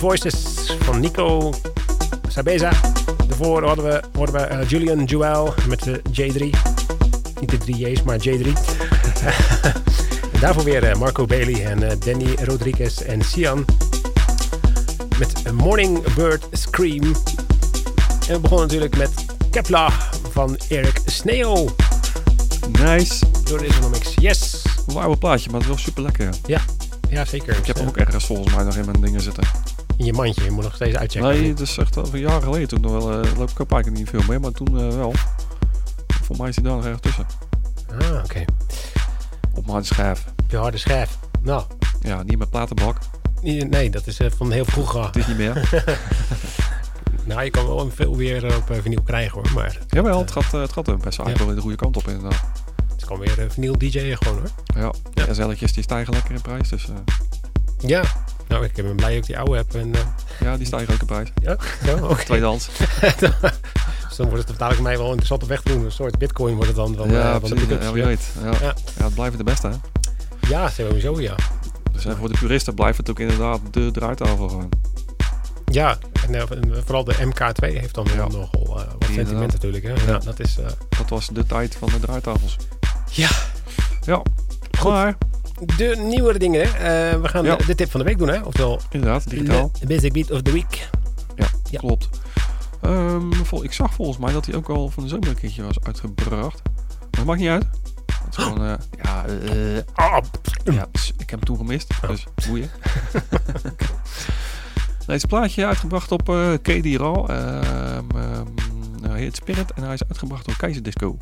Voices van Nico Sabeza. Daarvoor hadden we, hoorden we uh, Julian Joel met de J3. Niet de 3 J's, maar J3. en daarvoor weer uh, Marco Bailey en Danny Rodriguez en Sian. Met Morning Bird Scream. En we begonnen natuurlijk met Kepla van Eric Sneo. Nice. Door de Isonomics. Yes. Een oude plaatje, maar het is wel super lekker. Ja, ja zeker. Ik heb hem ook ergens volgens mij nog in mijn dingen zitten. In je mandje, je moet nog steeds uitchecken. Nee, het is echt al jaren geleden. Toen nog wel, uh, loop ik ook eigenlijk niet veel mee, maar toen uh, wel. Voor mij is hij daar nog erg tussen. Ah, oké. Okay. Op mijn harde schijf. Op je harde schijf. Nou. Ja, niet met platenbak. Nee, dat is uh, van heel vroeger. Het is niet meer. nou, je kan wel veel weer op vinyl krijgen hoor. Maar Jawel, het gaat, het gaat best wel, ja. wel de goede kant op inderdaad. Het kan weer vinyl DJ'en gewoon hoor. Ja, ja. die stijgen lekker in prijs. Dus, ja, nou, ik ben blij dat ik die oude heb. En, uh... Ja, die stijgen ook prijs. Ja, zo, oké. Okay. Tweedehands. dus dan wordt het dadelijk mij wel interessant op weg doen. Een soort bitcoin wordt het dan van, ja, uh, van de ja, wie weet. Ja. Ja. ja, het blijft de beste, hè? Ja, sowieso, ja. Dus voor de puristen blijft het ook inderdaad de draaitafel gewoon. Ja, en, uh, vooral de MK2 heeft dan ja. nogal uh, wat sentiment natuurlijk. Hè? Ja. dat, is, uh... dat was de tijd van de draaitafels. Ja. Ja. Goed. Maar de nieuwere dingen. Uh, we gaan ja. de, de, tip van de week doen, hè? Oftewel, inderdaad, digitaal. De basic beat of the week. Ja, ja. klopt. Um, ik zag volgens mij dat hij ook al van de zomer een keertje was uitgebracht. Maar dat maakt niet uit. Het is gewoon, uh, ja, uh, ja, ik heb hem toen gemist, oh. dus boeien. Deze plaatje uitgebracht op uh, KD Raw. Um, um, hij heet Spirit en hij is uitgebracht door Keizer Disco.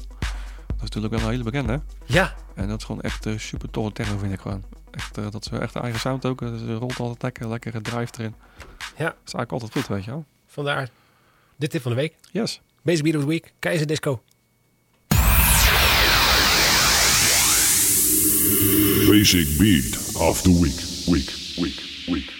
Dat is natuurlijk wel een hele bekende. Ja. En dat is gewoon echt uh, super tolle techno, vind ik gewoon. Echt, uh, dat is echt eigen sound ook. Dus er rolt altijd lekker, lekkere drive erin. Ja. Dat is eigenlijk altijd goed, weet je wel. Vandaar de tip van de week. Yes. Basic Beat of the Week, Keizer Disco. Basic Beat of the Week, Week, Week, Week.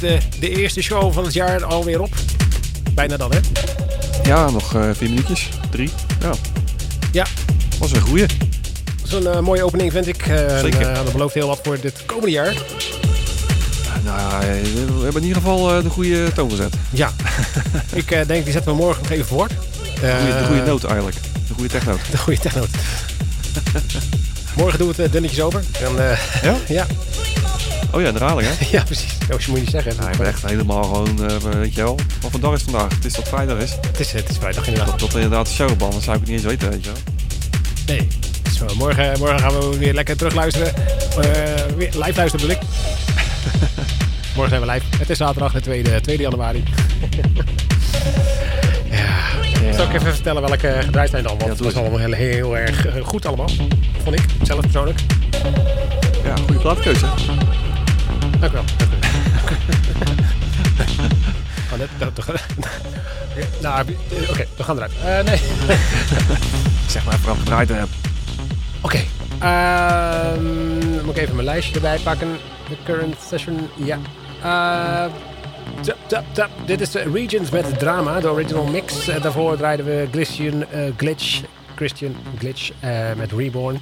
Zit eh, de eerste show van het jaar alweer op. Bijna dan, hè? Ja, nog eh, vier minuutjes. Drie. Ja. Ja. Was een goeie. Zo'n eh, mooie opening vind ik. Eh, Zeker. En, dat belooft heel wat voor dit komende jaar. Nou, we hebben in ieder geval eh, de goede toon gezet. Ja. ik eh, denk, die zetten we morgen nog even voort. De goede, de goede noot eigenlijk. De goede technoot. De goede technoot. morgen doen we het dunnetjes over. Dan, eh, Ja? ja. Oh ja, de herhaling hè? ja, precies. Dat moet je niet zeggen. Ja, ik ben echt helemaal gewoon, eh, weet je wel. Wat voor dag is vandaag? Het is dat vrijdag is. het, is, het is vrijdag inderdaad. Dat, dat inderdaad de showband, dan zou ik het niet eens weten, weet je wel. Nee. Zo, morgen, morgen gaan we weer lekker terugluisteren. Eh weer live luisteren bedoel ik. morgen zijn we live. Het is zaterdag, de 2, 2 januari. ja. Zal ik even vertellen welke gedraaid zijn dan? Want Ja, het was allemaal heel, heel erg eh, goed allemaal. Vond ik, zelf persoonlijk. Ja, goede plaatkeuze. Dank u wel. Oh, dat, dat, dat- Ja, nou, eh, oké, we gaan eruit. Eh, nee. Zeg maar ik gedraaid heb. Oké. Ehm, moet ik even mijn lijstje erbij pakken. De current session. Ja. Eh, tap, tap, tap. Dit is de Regions met drama, de original mix. Eh, daarvoor draaiden we Christian eh, Glitch. Christian Glitch eh, met Reborn.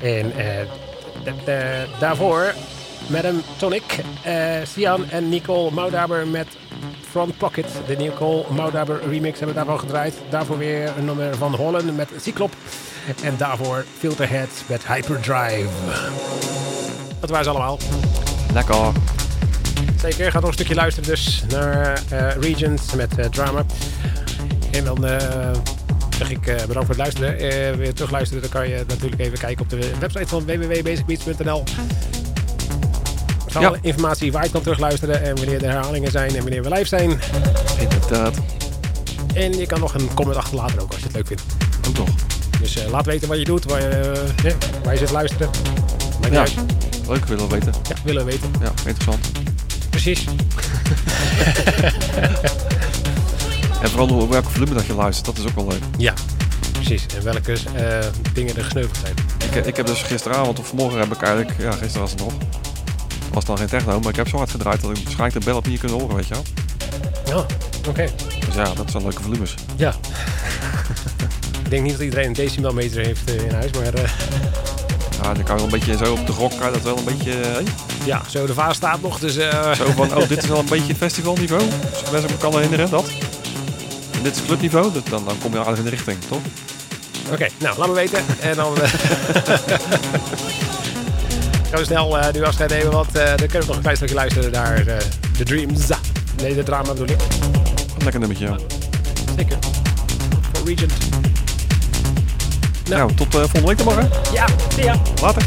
En eh, daarvoor Madame Tonic, eh Sian en Nicole Moudaber met Front Pocket. De Nicole Moudaber remix hebben we daarvan gedraaid. Daarvoor weer een nummer van Holland met Cyclop. En daarvoor Filterhead met Hyperdrive. Dat waren ze allemaal. Lekker. Zeker, gaat nog een stukje luisteren dus naar eh Regents met eh, Drama. En dan eh, zeg ik eh, bedankt voor het luisteren. Eh weer terugluisteren, dan kan je natuurlijk even kijken op de website van www.basicbeats.nl. Staat Ja. alle informatie waar je kan terugluisteren en wanneer de herhalingen zijn en wanneer we live zijn. Inderdaad. En je kan nog een comment achterlaten ook als je het leuk vindt. Ook nog. Dus eh, laat weten wat je doet, waar je, eh, waar je zit te luisteren. Maakt Ja. uit. Leuk, willen we weten. Ja, willen we weten. Ja, interessant. Precies. En vooral hoe- welke volume dat je luistert, dat is ook wel leuk. Ja, precies. En welke eh, dingen er gesneuveld zijn. Ik, ik heb dus gisteravond of vanmorgen heb ik eigenlijk, ja gisteren was het nog. Was dan geen techno, maar ik heb zo hard gedraaid dat ik waarschijnlijk de bel op niet kunnen horen, weet je wel. Ja, oké. Dus ja, dat zijn leuke volumes. Ja. ik denk niet dat iedereen een decimelmeter heeft eh, in huis, maar eh, Ja, dan kan je wel een beetje zo op de grok, kan dat wel een beetje, eh, ja, zo de vaas staat nog, dus zo van, oh dit is wel een beetje festivalniveau. Als ik me kan herinneren, dat. En dit is clubniveau, dat- dan, dan kom je aardig in de richting, toch? oké, nou, laat me weten. En dan we snel eh, nu afscheid nemen, want eh, dan kunnen we nog een klein stukje luisteren naar eh The Dreams. Nee, de drama bedoel ik. Lekker nummertje, ja. Zeker. Voor Regent. Nou, tot volgende week dan maar, hè. Ja, zie ya. Later.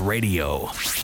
Radio.